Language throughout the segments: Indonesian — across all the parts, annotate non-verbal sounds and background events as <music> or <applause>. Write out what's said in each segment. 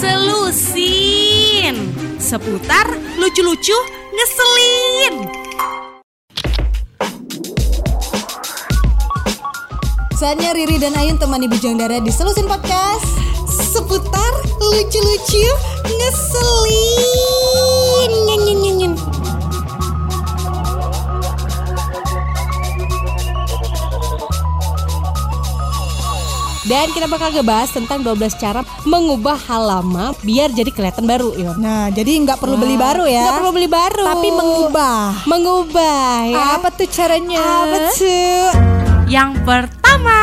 Selusin. Seputar lucu-lucu ngeselin. Saatnya Riri dan Ayun temani Bujang Dara di Selusin Podcast. Seputar lucu-lucu ngeselin Dan kita bakal ngebahas tentang 12 cara mengubah hal lama biar jadi kelihatan baru ya. Nah, jadi nggak perlu beli baru ya. Nggak perlu beli baru. Tapi mengubah. Mengubah ya. Apa tuh caranya? Apa tuh? Yang pertama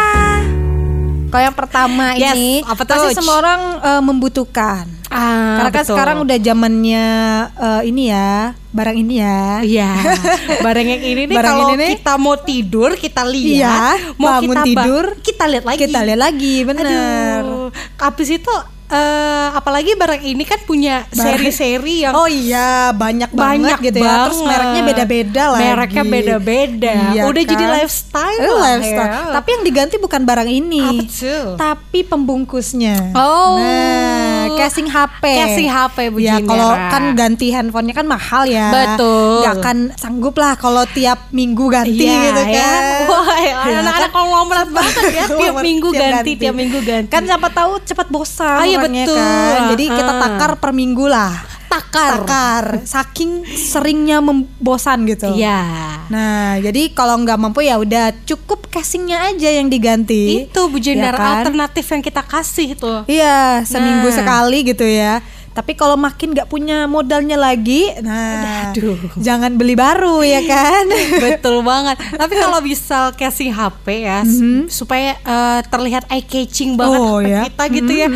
Kalau yang pertama Yes, ini apa tuh? pasti semua orang eh, membutuhkan. Ah, Karena kan betul. sekarang udah zamannya eh, ini ya, barang ini ya. Iya, <laughs> barang yang ini nih Barang kalau ini nih. kita mau tidur kita lihat, Iya, mau bangun kita tidur, kita lihat lagi. Kita lihat lagi, bener. Aduh, habis itu eh, apalagi barang ini kan punya seri-seri yang Oh iya, banyak, banyak banget gitu ya. Terus banget. mereknya beda-beda lah. Mereknya beda-beda. Udah jadi lifestyle Eh, lifestyle. ya. Tapi yang diganti bukan barang ini. Apa tuh? Tapi pembungkusnya. Oh. Nah, casing HP. Casing HP, Bu Ya, kalau kan ganti handphonenya kan mahal ya. Betul. Gak akan sanggup lah kalau tiap minggu ganti Iya, gitu kan. ya. Wah, ya, Ya, anak-anak kan? konglomerat banget ya. Tiap minggu tiap ganti, tiap minggu ganti. Kan siapa tahu cepat bosan Ah, iya, betul. kan. Jadi kita Ah. takar per minggu lah. Takar. Takar. Saking seringnya membosan gitu. Iya. Nah, jadi kalau nggak mampu ya udah cukup casingnya aja yang diganti. Itu Bu Jendar Ya kan? alternatif yang kita kasih tuh. Iya, seminggu Nah. sekali gitu ya. Tapi kalau makin nggak punya modalnya lagi, nah, Aduh. jangan beli baru ya kan? <laughs> Betul banget. Tapi kalau bisa casing HP ya s- supaya eh, terlihat eye catching banget Mhm. Oh, HP ya. kita gitu ya.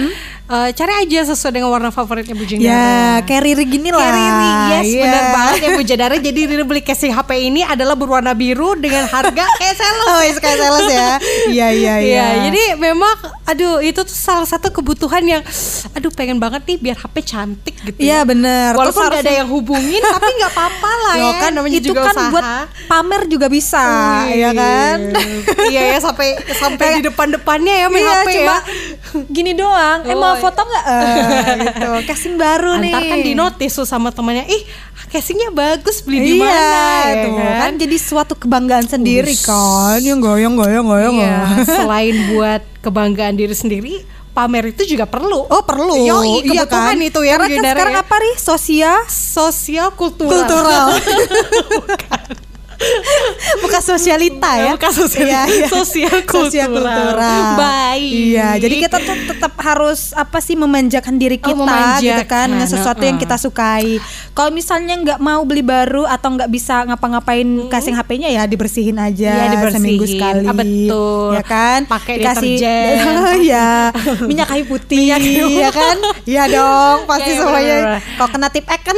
Eh, cari aja sesuai dengan warna favoritnya Bu Jendara. ya, kayak Riri gini lah. Kayak Riri, yes Iya. benar banget ya Bu Jendara. Jadi Riri beli casing HP ini adalah berwarna biru dengan harga <laughs> kayak sales. Oh, yes, kayak sales ya. Iya, iya, <laughs> iya. Iya, jadi memang aduh itu tuh salah satu kebutuhan yang aduh pengen banget nih biar HP cantik gitu. Iya, ya. bener. Walaupun gak ada yang hubungin <laughs> tapi nggak apa-apa lah Loh, ya. kan namanya itu juga kan usaha. buat pamer juga bisa, Wih. ya kan? iya ya sampai sampai di depan-depannya ya main Iya, HP cuma ya. Gini doang. Eh Oh, iya. foto nggak? Eh, gitu. Casing baru nih. Antar kan di notice tuh sama temannya, ih casingnya bagus beli di iya, mana ya tuh kan? kan jadi suatu kebanggaan sendiri Ush. kan. Yang goyang goyang goyang. Iya, <laughs> selain buat kebanggaan diri sendiri, pamer itu juga perlu. Oh perlu, Yoi, kebutuhan itu ya, Karena kan sekarang ya. apa nih? Sosial Sosial kultural. kultural. <laughs> Bukan sosialita ya. Bukan sosial- Iya, iya. sosial Sosial kultural. Baik. Iya, jadi kita tuh tetap harus apa sih memanjakan diri Oh, kita memanjakan, gitu kan dengan sesuatu yang kita sukai. Kalau misalnya nggak mau beli baru atau nggak bisa ngapa-ngapain casing HP-nya ya dibersihin aja Iya, dibersihin. seminggu sekali. Ah, betul. Ya kan? Pakai deterjen. <laughs> ya, minyak kayu putih Minyak kayu ya kan? Iya dong, <laughs> pasti Iya, iya, semuanya. bener-bener. Kalau kena tip X kan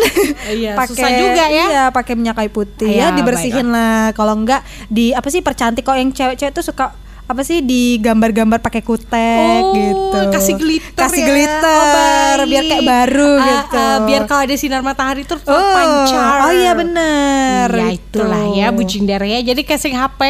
Iya, <laughs> susah juga ya. Iya, pakai minyak kayu putih Iya, ya dibersihin lah. Kalau enggak di apa sih percantik kok yang cewek-cewek tuh suka apa sih di gambar-gambar pakai kutek Oh, gitu. kasih glitter Kasih ya. glitter Oh, baik. biar kayak baru Ah, gitu. ah, biar kalau ada sinar matahari tuh oh, terpancar. oh iya bener. Ya Itu. itulah ya Bu ya. Jadi casing HP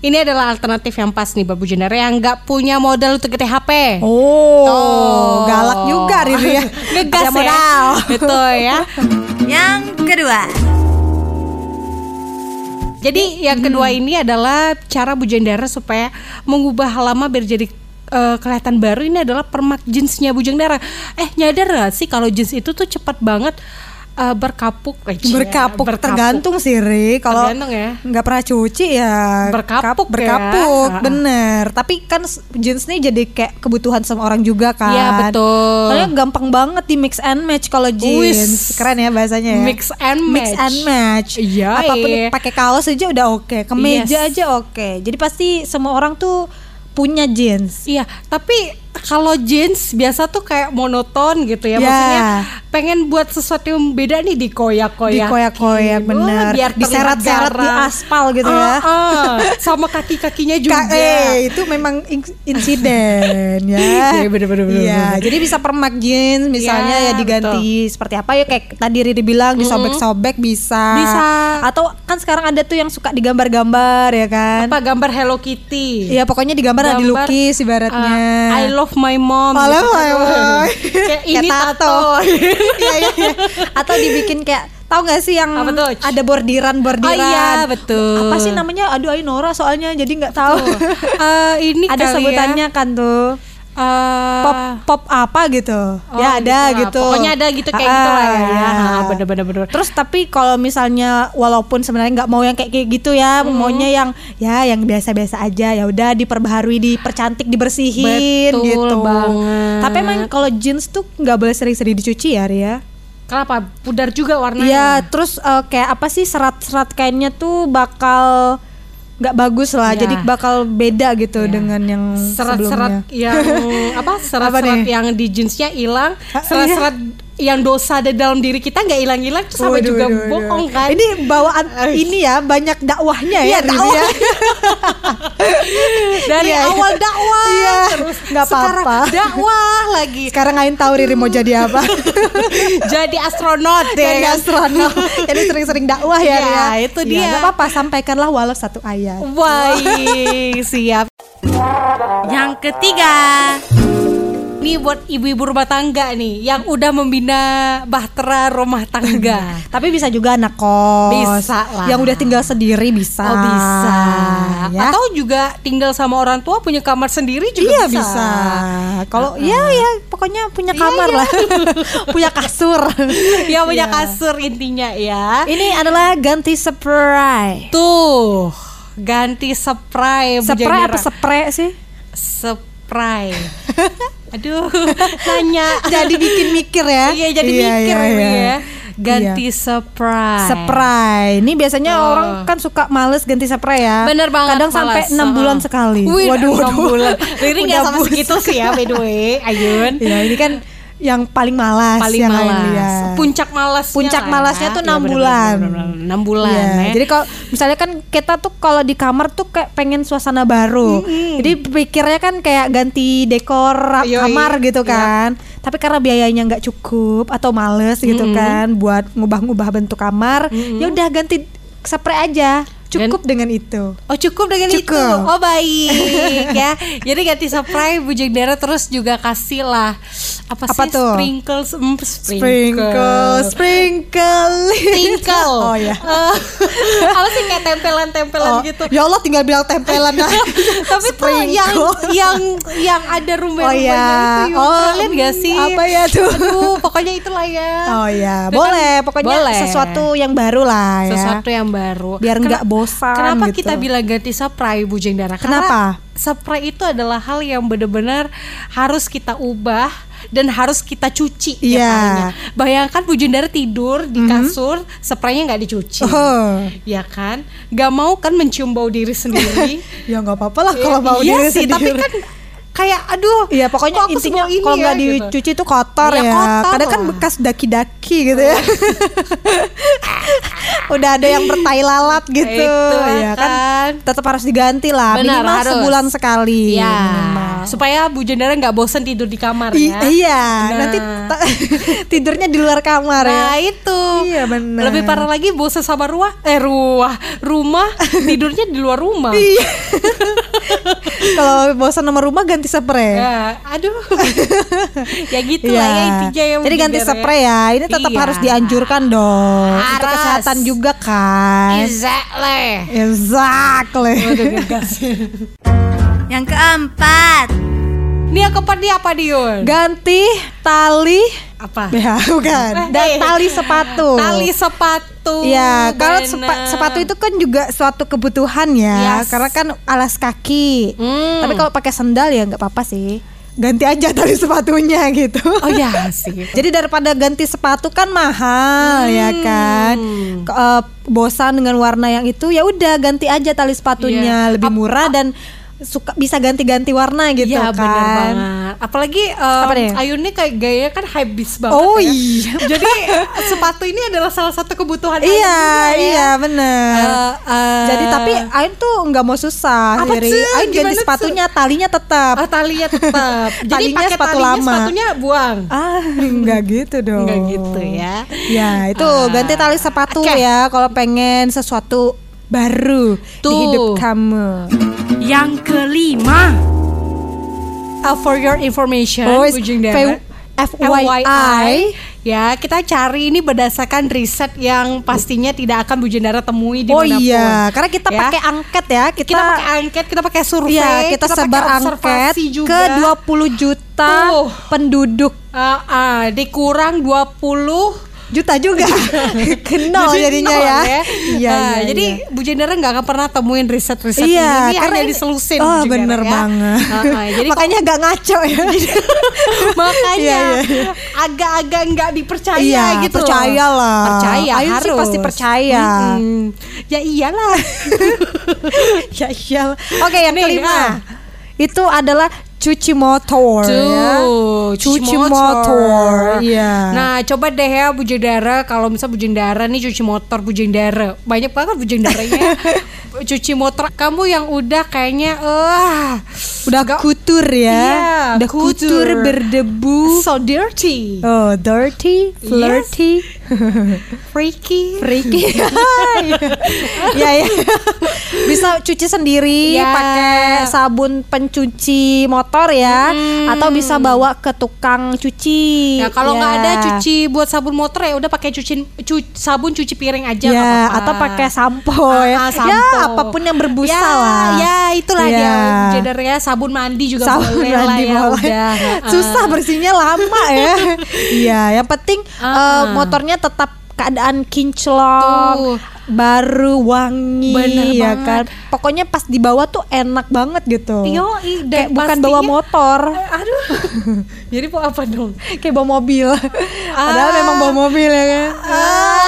ini adalah alternatif yang pas nih Bu Jindara yang nggak punya modal untuk ganti HP. Oh, Tuh. galak juga Riri ya. <laughs> Ngegas ya. modal. Betul ya. <laughs> Yang kedua Jadi yang kedua ini adalah cara Bu Jendara supaya mengubah lama biar jadi eh, kelihatan baru ini adalah permak jeansnya Bu Jendara. Eh nyadar gak sih kalau jeans itu tuh cepat banget eh, berkapuk, eh, cie, berkapuk, tergantung sih Ri kalau ya. nggak pernah cuci ya Berkapuk kap- berkapuk ya. bener tapi kan jeans nih jadi kayak kebutuhan semua orang juga kan Iya, betul. soalnya gampang banget di mix and match kalau jeans Wis. keren ya bahasanya ya Mix and mix match. and match Iya, apa pun iya. pakai kaos aja udah oke kemeja Yes. aja oke jadi pasti semua orang tuh punya jeans Iya, tapi kalau jeans biasa tuh kayak monoton gitu ya. Ya. Maksudnya pengen buat sesuatu yang beda nih dikoyak-koyak. Dikoyak-koyak, bener. biar Diseret-seret di aspal gitu ya. Ah, ah. Sama kaki-kakinya juga. Ka- eh, itu memang in- insiden ya. <laughs> Iya, bener-bener, bener, Iya, bener. jadi bisa permak jeans misalnya Iya, ya diganti seperti apa ya kayak tadi Riri bilang disobek-sobek bisa. Bisa. Atau kan sekarang ada tuh yang suka digambar-gambar ya kan. Apa gambar Hello Kitty? Iya, pokoknya digambar, Gambar, dilukis ibaratnya. ah, I love my mom. Halo, gitu. hai, <laughs> hai. kayak ini tato. <laughs> Iya iya iya. Atau dibikin kayak tahu nggak sih yang Apa tuh? ada bordiran bordiran. Oh iya, betul. Apa sih namanya? Aduh, ayo Nora soalnya jadi nggak tahu. Eh, ini <laughs> ada kali sebutannya kan tuh. Ya. Eh, Pop pop apa gitu. oh, ya ada lah. gitu. Pokoknya ada gitu kayak Ah, gitu lah ya. iya. Ah, Bener-bener bener. Terus tapi kalau misalnya walaupun sebenarnya nggak mau yang kayak kayak gitu ya, Hmm. maunya yang ya yang biasa-biasa aja ya udah diperbaharui, dipercantik, dibersihin Betul gitu. banget. Tapi emang kalau jeans tuh nggak boleh sering-sering dicuci ya, Ria. Kenapa? Pudar juga warnanya. Iya, terus eh, kayak apa sih serat-serat kainnya tuh bakal nggak bagus lah, Iya. jadi bakal beda gitu Iya. dengan yang serat-serat yang <laughs> apa serat-serat nih? yang di jeansnya hilang Ah, serat-serat yang dosa ada dalam diri kita nggak hilang-hilang terus sama Waduh, juga waduh, waduh. bohong kan Ini bawaan ini ya banyak dakwahnya Iya, ya, dakwah. ya. <laughs> dari iya. awal dakwah Iya, terus nggak sekarang apa-apa. dakwah lagi Sekarang Ain tahu Riri mau jadi apa. <laughs> jadi astronot deh Jadi kan. astronot. Jadi sering-sering dakwah ya, Iya, Ria. itu Iya, dia. nggak apa-apa, sampaikanlah walau satu ayat. Baik, siap. Yang ketiga, Ini buat ibu-ibu rumah tangga nih yang udah membina bahtera rumah tangga. Tapi bisa juga anak kos. Bisa lah. Yang udah tinggal sendiri bisa. Oh bisa. Ya. Atau juga tinggal sama orang tua punya kamar sendiri juga iya bisa. bisa. Kalau ya ya pokoknya punya kamar lah. <laughs> punya kasur. <laughs> Ya punya Iya. kasur intinya ya. Ini adalah ganti spray. Tuh ganti spray. Spray apa spray sih? Spray. <laughs> Aduh, <laughs> nanya. Jadi bikin mikir ya. Iya jadi Iya, mikir iya, ini iya. ya. Ganti spray. Spray. Ini biasanya Tuh. orang kan suka males ganti spray ya. Bener banget. Kadang sampai malas. enam bulan Heeh. sekali. Wih, waduh, waduh. bulan. Riri <laughs> nggak Udah sama segitu sih ya by the way, Ayun. Ya ini kan yang paling malas. Paling yang malas. lihat. Puncak malasnya. Puncak lah ya. malasnya tuh enam bener-bener, bulan. Enam bulan. Iya, ya. Jadi kalau misalnya kan kita tuh kalau di kamar tuh kayak pengen suasana baru. Jadi pikirnya kan kayak ganti dekor Yoi. kamar gitu Iya. kan. Tapi karena biayanya nggak cukup atau males gitu kan buat ngubah-ngubah bentuk kamar, ya udah ganti spray aja. Cukup dengan itu. Oh cukup dengan Cukup. itu. Oh baik ya. Jadi ganti spray bujang daerah terus juga kasih lah apa, Apa sih tuh? sprinkles mm, Sprinkle, sprinkle. Sprinkle. Oh ya. <laughs> Eh, apa sih kayak tempelan-tempelan Oh, gitu. Ya Allah tinggal bilang tempelan nah. <laughs> Tapi tuh yang yang yang ada rumah-rumahnya Oh ya. itu. Oh, Kalian gak sih? Apa ya tuh? Aduh, pokoknya itulah ya. Oh ya, boleh. kan Pokoknya boleh. sesuatu yang baru lah ya. sesuatu yang baru. Biar nggak Kena- bosan Kenapa gitu. kita bilang ganti spray Bujang Dara? Kenapa? Karena itu adalah hal yang benar-benar harus kita ubah dan harus kita cuci Iya. harinya. Bayangkan Bujang Dara tidur di kasur, spraynya nggak dicuci. Oh. Ya kan? Gak mau kan mencium bau diri sendiri. <laughs> Ya nggak apa-apa lah kalau mau iya diri sih, sendiri. tapi kan kayak aduh. Iya pokoknya kok aku intinya ini kalau nggak ya, gitu. dicuci itu kotor Iya, ya. kotor Kadang kan bekas daki-daki gitu ya. <laughs> Udah ada yang bertai lalat gitu Itu, ya kan. kan. Tetap harus diganti lah Benar, minimal harus. sebulan sekali. Ya, minimal. supaya Bu Jendara nggak bosan tidur di kamar I- ya. iya, Nah. nanti <laughs> tidurnya di luar kamar Nah ya. itu Iya, benar. Lebih parah lagi bosan sama ruah Eh ruah Rumah <laughs> Tidurnya di luar rumah Iya. <laughs> Kalau bosan sama rumah ganti spray. Ya, Aduh <laughs> Ya gitu lah ya intinya yang Jadi ganti bener-bener spray ya. Ini tetap Iya. harus dianjurkan dong. Untuk Harus. kesehatan juga kan. Exactly Exactly. <laughs> Yang keempat, Ini yang keempat nih apa Dion? Ganti tali Apa? ya bukan. Dan Eh, tali sepatu. Tali sepatu Ya, kalau bener. sepa- sepatu itu kan juga suatu kebutuhan ya, Yes. karena kan alas kaki. Hmm. Tapi kalau pakai sendal ya nggak apa-apa sih. Ganti aja <laughs> tali sepatunya gitu. Oh ya sih <laughs> Jadi daripada ganti sepatu kan mahal ya Hmm. kan. Ke- eh, bosan dengan warna yang itu ya udah ganti aja tali sepatunya Iya. lebih murah dan suka bisa ganti-ganti warna gitu Iya kan. benar banget. Apalagi um, Apa deh? Ayun ini kayak gaya kan habis banget Oh ya. iya. <laughs> Jadi sepatu ini adalah salah satu kebutuhan Iya, juga ya. iya bener. Eh, eh, Jadi tapi Ain tuh nggak mau susah Apa tuh? Ain ganti Gimana tuh? sepatunya talinya tetap. ah, talinya tetap. <laughs> Jadi Talinya pakai sepatu talinya lama. sepatunya buang. Ah, <laughs> enggak gitu dong. Enggak gitu ya. Ya, itu Ah. ganti tali sepatu Oke. ya kalau pengen sesuatu baru di Tuh. hidup kamu. Yang kelima, Uh, for your information, Oh, Ujung Dara. F- FYI. ya kita cari ini berdasarkan riset yang pastinya tidak akan Bu Jendara temui di Oh mana pun. iya, karena kita Ya. pakai angket ya. Kita, kita pakai angket, kita pakai survei, Iya, kita, pakai sebar angket juga. ke 20 juta Tuh. penduduk. Ah, ah, dikurang 20 Juta juga. <laughs> Kenal Jadi jadinya nol ya. Iya, Iya, iya, jadi iya. Bu Jendara nggak akan pernah temuin riset-riset Iya, ini, karena hanya ini- diselusin Oh, Jendara bener ya. banget. Ah, ah, <laughs> jadi Makanya agak ngaco ya. makanya Iya, agak-agak nggak dipercaya Iya, gitu percayalah. Percaya Ayu sih harus. pasti percaya. Mm-mm. Ya iyalah. <laughs> ya iya. Oke, yang Nih, kelima. ah. Itu adalah cuci motor ya. Tuh, Cuci motor. Iya. Nah, coba deh ya Bu Jendara kalau misal Bu Jendara nih cuci motor Bu Jendara. Banyak banget Bu Jendaranya. ya. <laughs> cuci motor kamu yang udah kayaknya eh udah kutur ya. Iya, udah kutur, kutur. berdebu. so dirty, Oh, dirty, flirty, freaky. freaky. <laughs> ya ya. Bisa cuci sendiri Ya. pakai sabun pencuci motor ya atau bisa bawa ke tukang cuci. Ya kalau nggak Ya. ada cuci buat sabun motor ya udah pakai cuci cu- sabun cuci piring aja ya apa-apa. atau pakai sampo Ah, ya. ah, sampo. Ya apa pun yang berbusa ya, lah. Ya itulah Ya. dia ya sabun mandi juga Sabun boleh lah mandi ya boleh. udah. Susah bersihnya lama ya. <laughs> Iya, yang penting Ah. eh, motornya tetap keadaan kinclong, Tuh. baru wangi Bener ya banget. kan. Pokoknya pas dibawa tuh enak banget gitu. Yoi, Kayak bukan bawa motor, Aduh. <laughs> Jadi mau apa dong? kayak bawa mobil. Padahal memang bawa mobil ya kan. Oke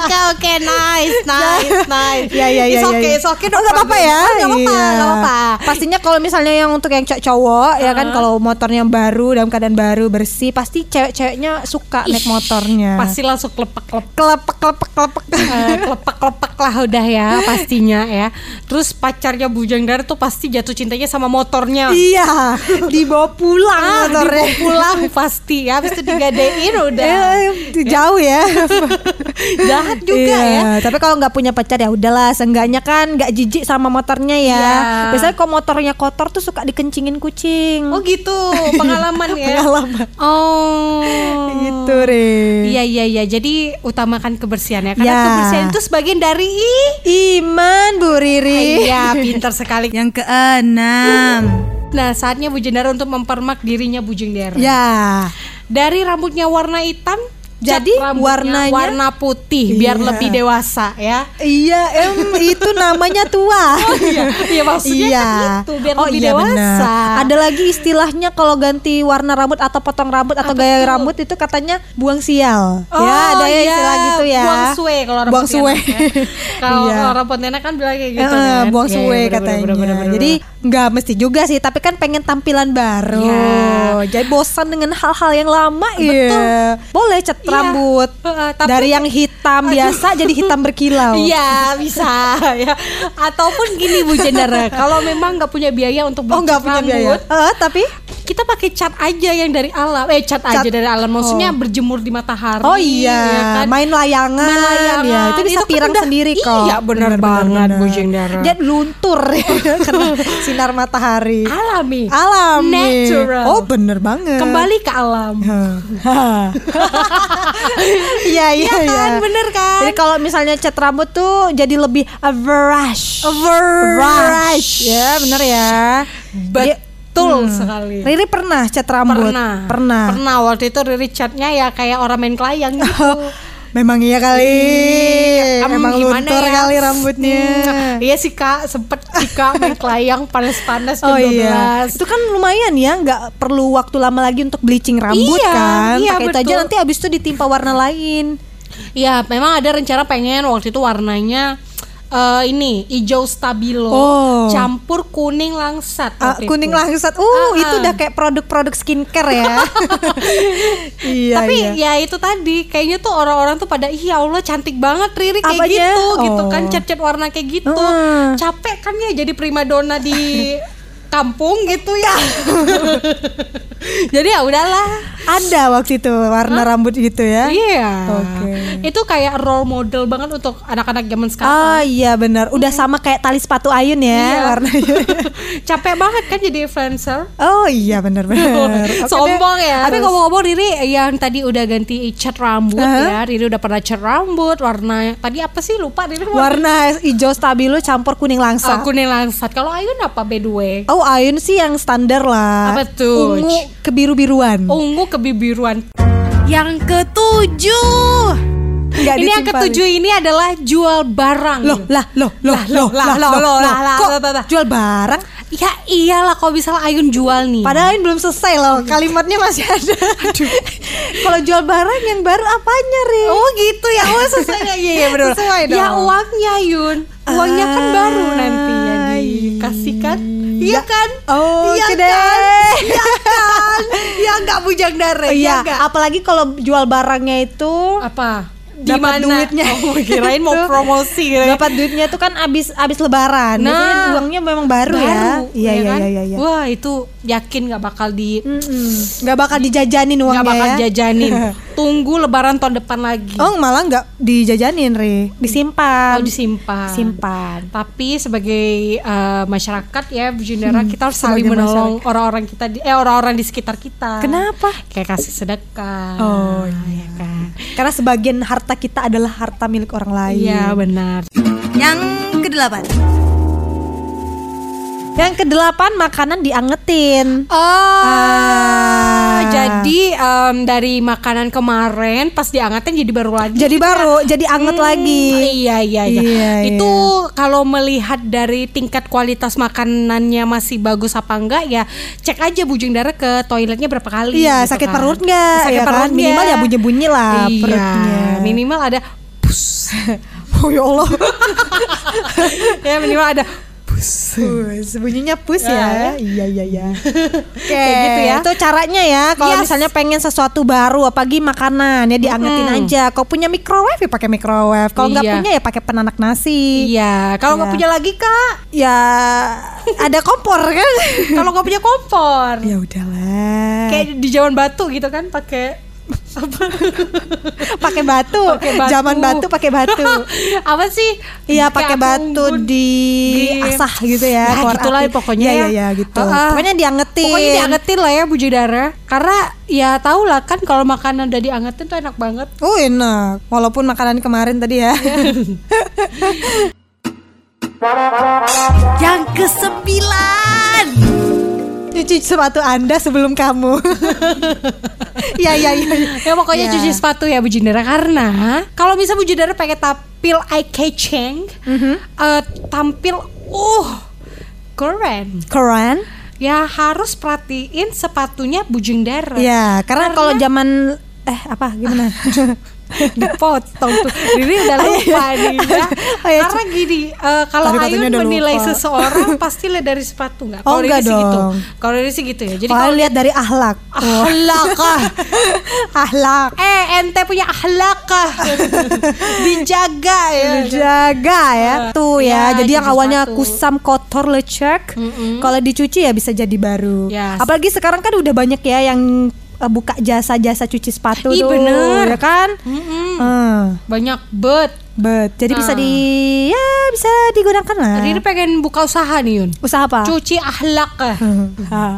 oke oke nice nice <laughs> nice. Ya ya ya. It's ya, okay ya. it's okay. Oh, nggak apa-apa ya. Nggak apa-apa nggak apa-apa. Pastinya kalau misalnya yang untuk yang cowok cowok ya kan kalau motornya baru dalam keadaan baru bersih pasti cewek-ceweknya suka naik motornya. Pasti langsung kelepak kelepak kelepek kelepek kelepek. kelepak kelepak lah udah ya pastinya ya. Terus pacarnya Bujang Dar tuh pasti jatuh cintanya sama motornya. iya, dibawa pulang Ah, motornya. dibawa pulang pasti ya. Habis itu digadein udah. <laughs> Eh, jauh ya. <laughs> Jahat juga Iya, ya. Tapi kalau nggak punya pacar ya udahlah, seenggaknya kan nggak jijik sama motornya ya. Iya. Biasanya kalau motornya kotor tuh suka dikencingin kucing. Oh gitu pengalaman ya. <laughs> Pengalaman. Oh. Gitu, Re. Iya iya iya. Jadi utamakan kebersihan ya. Karena Ya. kebersihan itu sebagian dari Iman Bu Riri. Iya, pintar sekali. <laughs> Yang keenam. Nah, saatnya Bu Jendara untuk mempermak dirinya Bu Jendara. Ya. Dari rambutnya warna hitam Jadi warnanya- warna putih biar Iya. lebih dewasa ya. Iya, em itu namanya tua. <laughs> Iya, iya maksudnya iya. kan itu biar oh, lebih iya, dewasa. benar. Ada lagi istilahnya kalau ganti warna rambut atau potong rambut atau Apa gaya tuh? rambut itu katanya buang sial. Oh, ya, ada ya iya, istilah gitu ya. Buang suwe kalau orang Buang suwe. Ya. Kalau Iya. orang Pontianak kan bilang kayak gitu Eh, kan. buang Iya, suwe iya, bener, katanya. bener, bener, bener, Jadi bener. nggak mesti juga sih, tapi kan pengen tampilan baru. Iya. Jadi bosan dengan hal-hal yang lama Betul. ya. Boleh cat Iya. rambut. Heeh, tapi- Dari yang hitam biasa jadi hitam berkilau. <laughs> Iya bisa ya. Ataupun gini Bu Jendara, kalau memang nggak punya biaya untuk Oh nggak cat punya biaya. rambut, Eh, tapi kita pakai cat aja yang dari alam. Eh cat, Cat- aja dari alam, maksudnya Oh. berjemur di matahari. Oh iya, ya kan? main layangan, Main layangan. ya itu bisa Itu kan pirang udah- sendiri kok. iya, benar banget, Bu Jendara. Jadi luntur <laughs> karena sinar matahari. Alami. Alami. Natural. Oh bener banget. Kembali ke alam. Iya <laughs> iya Iya iya. kan, bener kan? Jadi kalau misalnya cat rambut tuh jadi lebih brush. Brush. Ya bener ya. Jadi- Betul Hmm. sekali. Riri pernah cat rambut? Pernah. Pernah. Pernah waktu itu Riri catnya ya kayak orang main kelayang gitu. <laughs> Memang iya kali. Iya, em, Memang gimana luntur ya? kali rambutnya. Hmm, iya sih kak, sempet sih kak main kelayang panas-panas jam Oh iya, 12 itu kan lumayan ya, nggak perlu waktu lama lagi untuk bleaching rambut Iya, kan. iya, Pakai itu aja nanti abis itu ditimpa warna lain. Iya, memang ada rencana pengen waktu itu warnanya eh, ini hijau stabilo Oh. campur kuning langsat waktu kuning itu. langsat. Uh, Ah, itu ah. udah kayak produk-produk skincare ya. <laughs> iya, Tapi iya. ya itu tadi kayaknya tuh orang-orang tuh pada iya Allah cantik banget Riri kayak Apanya? gitu gitu kan Oh. cat-cat warna kayak gitu. Hmm. Capek kan ya jadi primadona di <laughs> kampung gitu ya. <laughs> jadi ya udahlah. Ada waktu itu warna rambut gitu ya. Iya. Oke. Itu kayak role model banget untuk anak-anak zaman Oh sekarang. iya benar. Udah sama kayak tali sepatu Ayun ya Iya. warnanya. <laughs> Capek banget kan jadi influencer. Oh iya benar <laughs> benar. Oke Sombong deh. ya. Tapi ngomong-ngomong Riri yang tadi udah ganti cat rambut Hah? ya. Riri udah pernah cat rambut warna tadi apa sih lupa Riri warna hijau stabilo campur kuning langsa. Oh, kuning langsat. Kalau Ayun apa by the way? Oh Ayun sih yang standar lah. Apa tuh? Ungu kebiru-biruan. Ungu kebibiruan. Yang ketujuh. Nggak ini yang ketujuh ini adalah jual barang. Loh, lah, loh, loh, Lah, loh, lah, loh, loh, lah, lah, Kok jual barang? Ya iyalah kalau misal Ayun jual nih. Padahal ini belum selesai loh, kalimatnya masih ada. <laughs> Kalau jual barang yang baru apanya, Ri? Oh gitu ya, oh sesuai nggak? Iya iya benar. <laughs> Sesuai Ya dong. uangnya Yun, uangnya kan Ah, baru nanti ya dikasihkan. Iya kan? Oh, iya kan? Iya kan? Ya nggak bujang darah. Iya, nggak? apalagi kalau jual barangnya itu Apa? Dapat duitnya. Oh, kirain mau Itu promosi. kirain. Dapat duitnya tuh kan abis abis lebaran. Nah. Biasanya uangnya memang baru, ya. Baru, Iya ya iya kan? iya iya. iya. Wah itu yakin nggak bakal di. Nggak bakal dijajanin uangnya nggak bakal ya. jajanin. <laughs> Tunggu lebaran tahun depan lagi. Oh malah nggak dijajanin Re, disimpan. Oh, disimpan. Simpan. Tapi sebagai eh, masyarakat ya Bu Jundara kita harus saling Hmm, menolong orang-orang kita di eh orang-orang di sekitar kita. Kenapa? Kayak kasih sedekah. Oh, iya kan. Karena sebagian harta kita adalah harta milik orang lain. Iya benar. Yang kedelapan. Yang kedelapan makanan diangetin. Oh, Ah. jadi em, dari makanan kemarin pas diangetin jadi baru lagi. Jadi baru, jadi anget Hmm, lagi. Iya iya iya. Iya, Itu kalau melihat dari tingkat kualitas makanannya masih bagus apa enggak ya cek aja bujung darah ke toiletnya berapa kali. Iya, gitu sakit kan. perut nggak? Sakit Ya kan? perut Minimal nggak? ya bunyi-bunyi lah iya, perutnya. Minimal ada pus. <laughs> Oh ya Allah. <laughs> ya minimal ada Pus, bunyinya pus Ya, ya. Iya iya iya. <laughs> Oke, Kayak gitu ya. Itu caranya ya. Kalau Yes. misalnya pengen sesuatu baru, apalagi makanan ya diangetin aja. Kalau punya microwave ya pakai microwave. Kalau nggak Iya. punya ya pakai penanak nasi. Iya, kalau nggak Iya. punya lagi kak, Ya <laughs> ada kompor kan? <laughs> kalau nggak punya kompor, ya udahlah. kayak di zaman batu gitu kan, pakai pakai batu. Batu. Zaman batu pakai batu. <laughs> apa sih? Iya pakai batu di Di- asah gitu ya. Ya, keluar gitulah api. pokoknya Iya ya. iya iya, gitu. Ah. Pokoknya diangetin. Pokoknya diangetin lah ya Bu Judara Karena ya tau lah kan kalau makanan udah diangetin tuh enak banget Oh enak, walaupun makanan kemarin tadi ya. <laughs> Yang kesembilan. Cuci sepatu Anda sebelum kamu. Iya <laughs> iya iya. Ya pokoknya Ya. cuci sepatu ya Bu Judara Karena kalau bisa Bu Judara pengen tampil eye catching Mhm. eh, Tampil uh keren Keren. Ya harus perhatiin sepatunya Bujung Dara Ya, karena kalau zaman eh apa gimana? <laughs> dipotong tuh Riri udah lupa nih ya Oh, karena gini eh, kalau Ayun menilai lupa. seseorang pasti lihat dari sepatu nggak Oh, kalau Riri enggak sih gitu kalau Riri sih gitu ya jadi Kalau lihat dari ahlak. ahlak ah. <laughs> ahlak. eh ente punya ahlak ah. <laughs> dijaga ya Jaga ya. Tuh ya. Ya, jadi yang awalnya sepatu. kusam kotor lecek, kalau dicuci ya bisa jadi baru. Yes. Apalagi sekarang kan udah banyak ya yang eh, buka jasa-jasa cuci sepatu Ih, tuh, bener. ya kan? Mm-mm. Hmm. banyak bet Bet. Jadi bisa Ah. di ya bisa digunakan lah. Riri pengen buka usaha nih Yun Usaha apa? cuci ahlak <laughs> ah. Ah.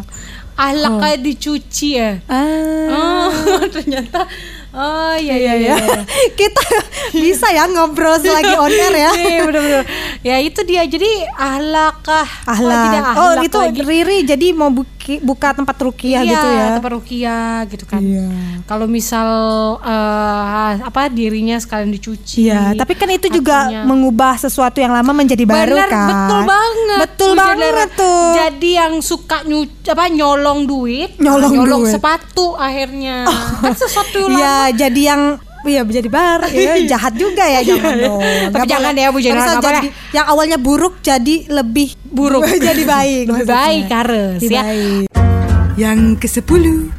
ahlak kayak dicuci ya Ah. oh ternyata oh iya iya iya, <laughs> Kita bisa ya ngobrol selagi on air ya. <laughs> Iya bener-bener Ya itu dia Jadi ahlak ah Ahlak. Oh, ahlak itu lagi. Riri jadi mau buki- buka tempat rukiah Iya, gitu ya. tempat rukiah gitu kan Iya. Kalau misal eh, Apa dirinya sekalian dicuci Iya, tapi kan itu juga Artinya- mengubah sesuatu yang lama menjadi baru Bener, kan. betul banget Betul Bu banget tuh. Jadi yang suka nyu, apa nyolong duit Nyolong nah, duit. sepatu akhirnya Kan sesuatu lama Iya, jadi yang Iya jadi baru ya, <laughs> jahat juga ya jangan dong. Tapi Nggak jangan boleh. ya, Bu, jangan, jadi boleh. yang awalnya buruk jadi lebih Buruk. <laughs> jadi baik. Lebih baik harus ya baik. Yang kesepuluh.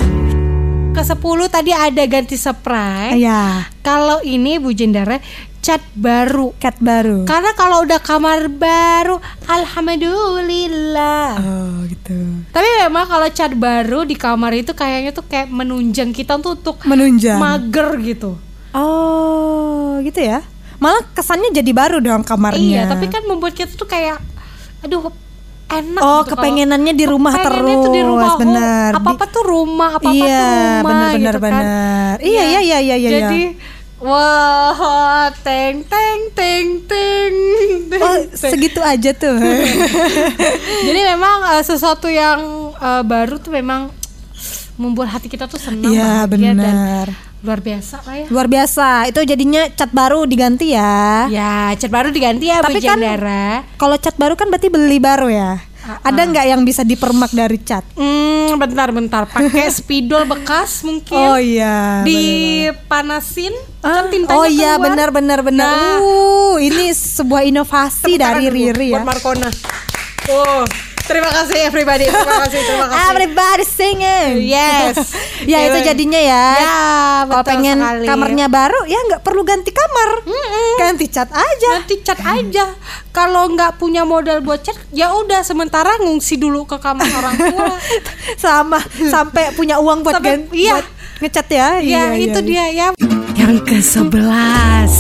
Ke 10 tadi ada ganti spray Iya. Kalau ini Bu Jendara cat baru. cat baru. Karena kalau udah kamar baru, alhamdulillah. Oh gitu. Tapi memang kalau cat baru di kamar itu kayaknya tuh kayak menunjang kita tuh untuk Menunjang. mager gitu. oh gitu ya. Malah kesannya jadi baru dong kamarnya. Iya, tapi kan membuat kita tuh kayak aduh enak Oh, gitu kepengenannya di rumah kepengennya tuh di terus, rumah, oh, bener. Apa-apa tuh rumah, apa-apa iya, tuh rumah bener bener gitu kan. bener. Iya iya iya iya iya. Jadi wah, teng teng teng teng. teng, Oh, segitu aja tuh. <laughs> Jadi memang eh, sesuatu yang eh, baru tuh memang membuat hati kita tuh senang Iya, benar. luar biasa lah ya. Luar biasa. Itu jadinya cat baru diganti ya. Ya, cat baru diganti ya Tapi kan-. Kalau cat baru kan berarti beli baru ya. Ada nggak yang bisa dipermak dari cat? Hmm, bentar-bentar pakai <laughs> spidol bekas mungkin. Oh iya. dipanasin Ah, kan tintanya oh iya keluar. benar benar benar. Nah. Uh, ini sebuah inovasi dari Riri ya. buat Markona. Oh, terima kasih everybody. Terima kasih, terima kasih. Everybody singing. Yes. <laughs> ya itu jadinya ya. Ya, Kalau pengen sekali. kamarnya baru ya nggak perlu ganti kamar. Ganti cat aja. Nanti cat aja. Kalau nggak punya modal buat cat, ya udah sementara ngungsi dulu ke kamar orang tua. <laughs> Sama sampai punya uang buat Sampai- ganti iya. buat ngecat ya. ya, itu iya. dia ya. Yang ke-11.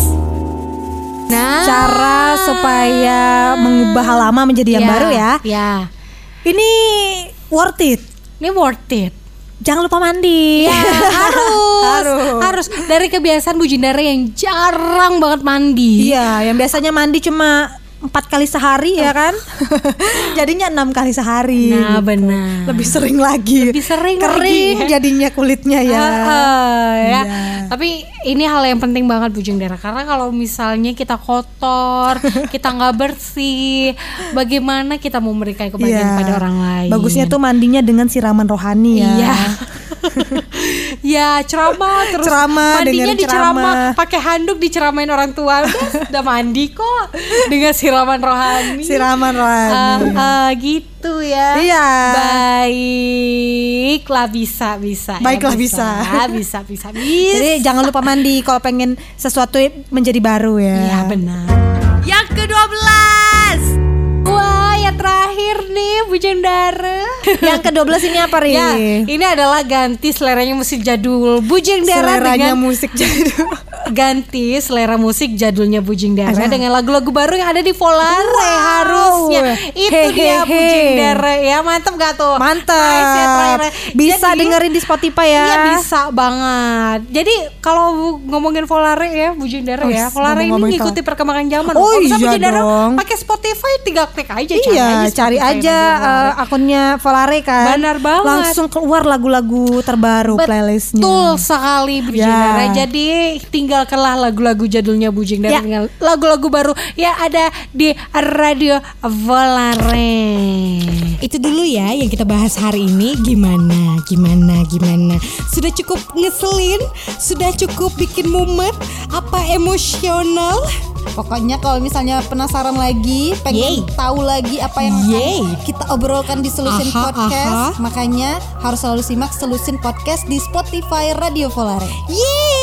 Nah, Cara supaya mengubah hal lama menjadi yang ya, baru ya. Ya. Ini worth it. Ini worth it. Jangan lupa mandi. Ya, harus, <laughs> Harus. harus. Dari kebiasaan Bu Jindara yang jarang banget mandi. Iya, yang biasanya mandi cuma empat kali sehari ya kan? <laughs> jadinya enam kali sehari. Nah, benar. Lebih sering lagi. Lebih sering Kering lagi. jadinya kulitnya ya. Ah, ah, ya. Iya. Tapi ini hal yang penting banget Bu Jindara karena kalau misalnya kita kotor, <laughs> kita nggak bersih, bagaimana kita mau memberikan kebahagiaan Iya. pada orang lain? Bagusnya tuh mandinya dengan siraman rohani ya. Iya. <laughs> ya ceramah <laughs> terus Ceramah, mandinya diceramah. Ceramah. pakai handuk diceramain orang tua. <laughs> Udah, mandi kok dengan siraman rohani. Siraman rohani. Ah, ah, gitu ya. Iya. baiklah bisa bisa. Ya, Baiklah, bisa. bisa. Bisa bisa Jadi jangan lupa mandi kalau pengen sesuatu menjadi baru ya. Iya benar. Yang ke-12 wah yang terakhir nih Bu Jendara <laughs> Yang ke-12 ini apa, Ri? Ya, ini adalah ganti seleranya musik jadul Bujeng Dara Seleranya dengan musik jadul. <laughs> ganti selera musik jadulnya Bujeng Dara Apa? dengan lagu-lagu baru yang ada di Volare Wow. harusnya. Itu Hehehe. dia Bujeng Dara ya, mantep gak tuh? Mantap. Nice ya. Bisa Jadi- dengerin di Spotify ya. Iya bisa banget. Jadi kalau ngomongin Volare ya, Bujeng Dara ya, Wih, Volare ini ngikuti perkembangan zaman. Oh, iya dong. pakai Spotify tinggal klik aja Iya, cari Spotify aja Radio Volare. eh, akunnya Volare kan. Benar banget. Langsung keluar lagu-lagu terbaru playlistnya. Betul sekali Bu Ya. Jendara. Jadi tinggalkanlah lagu-lagu jadulnya Bu Jendara Ya. dengan lagu-lagu baru yang ada di Radio Volare. Itu dulu ya yang kita bahas hari ini gimana gimana gimana sudah cukup ngeselin sudah cukup bikin mumet apa emosional Pokoknya kalau misalnya penasaran lagi, pengen Yeay. tahu lagi apa yang akan kita obrolkan di Solusin Aha, Podcast, aha. makanya harus selalu simak Solusin Podcast di Spotify Radio Volare. Yeay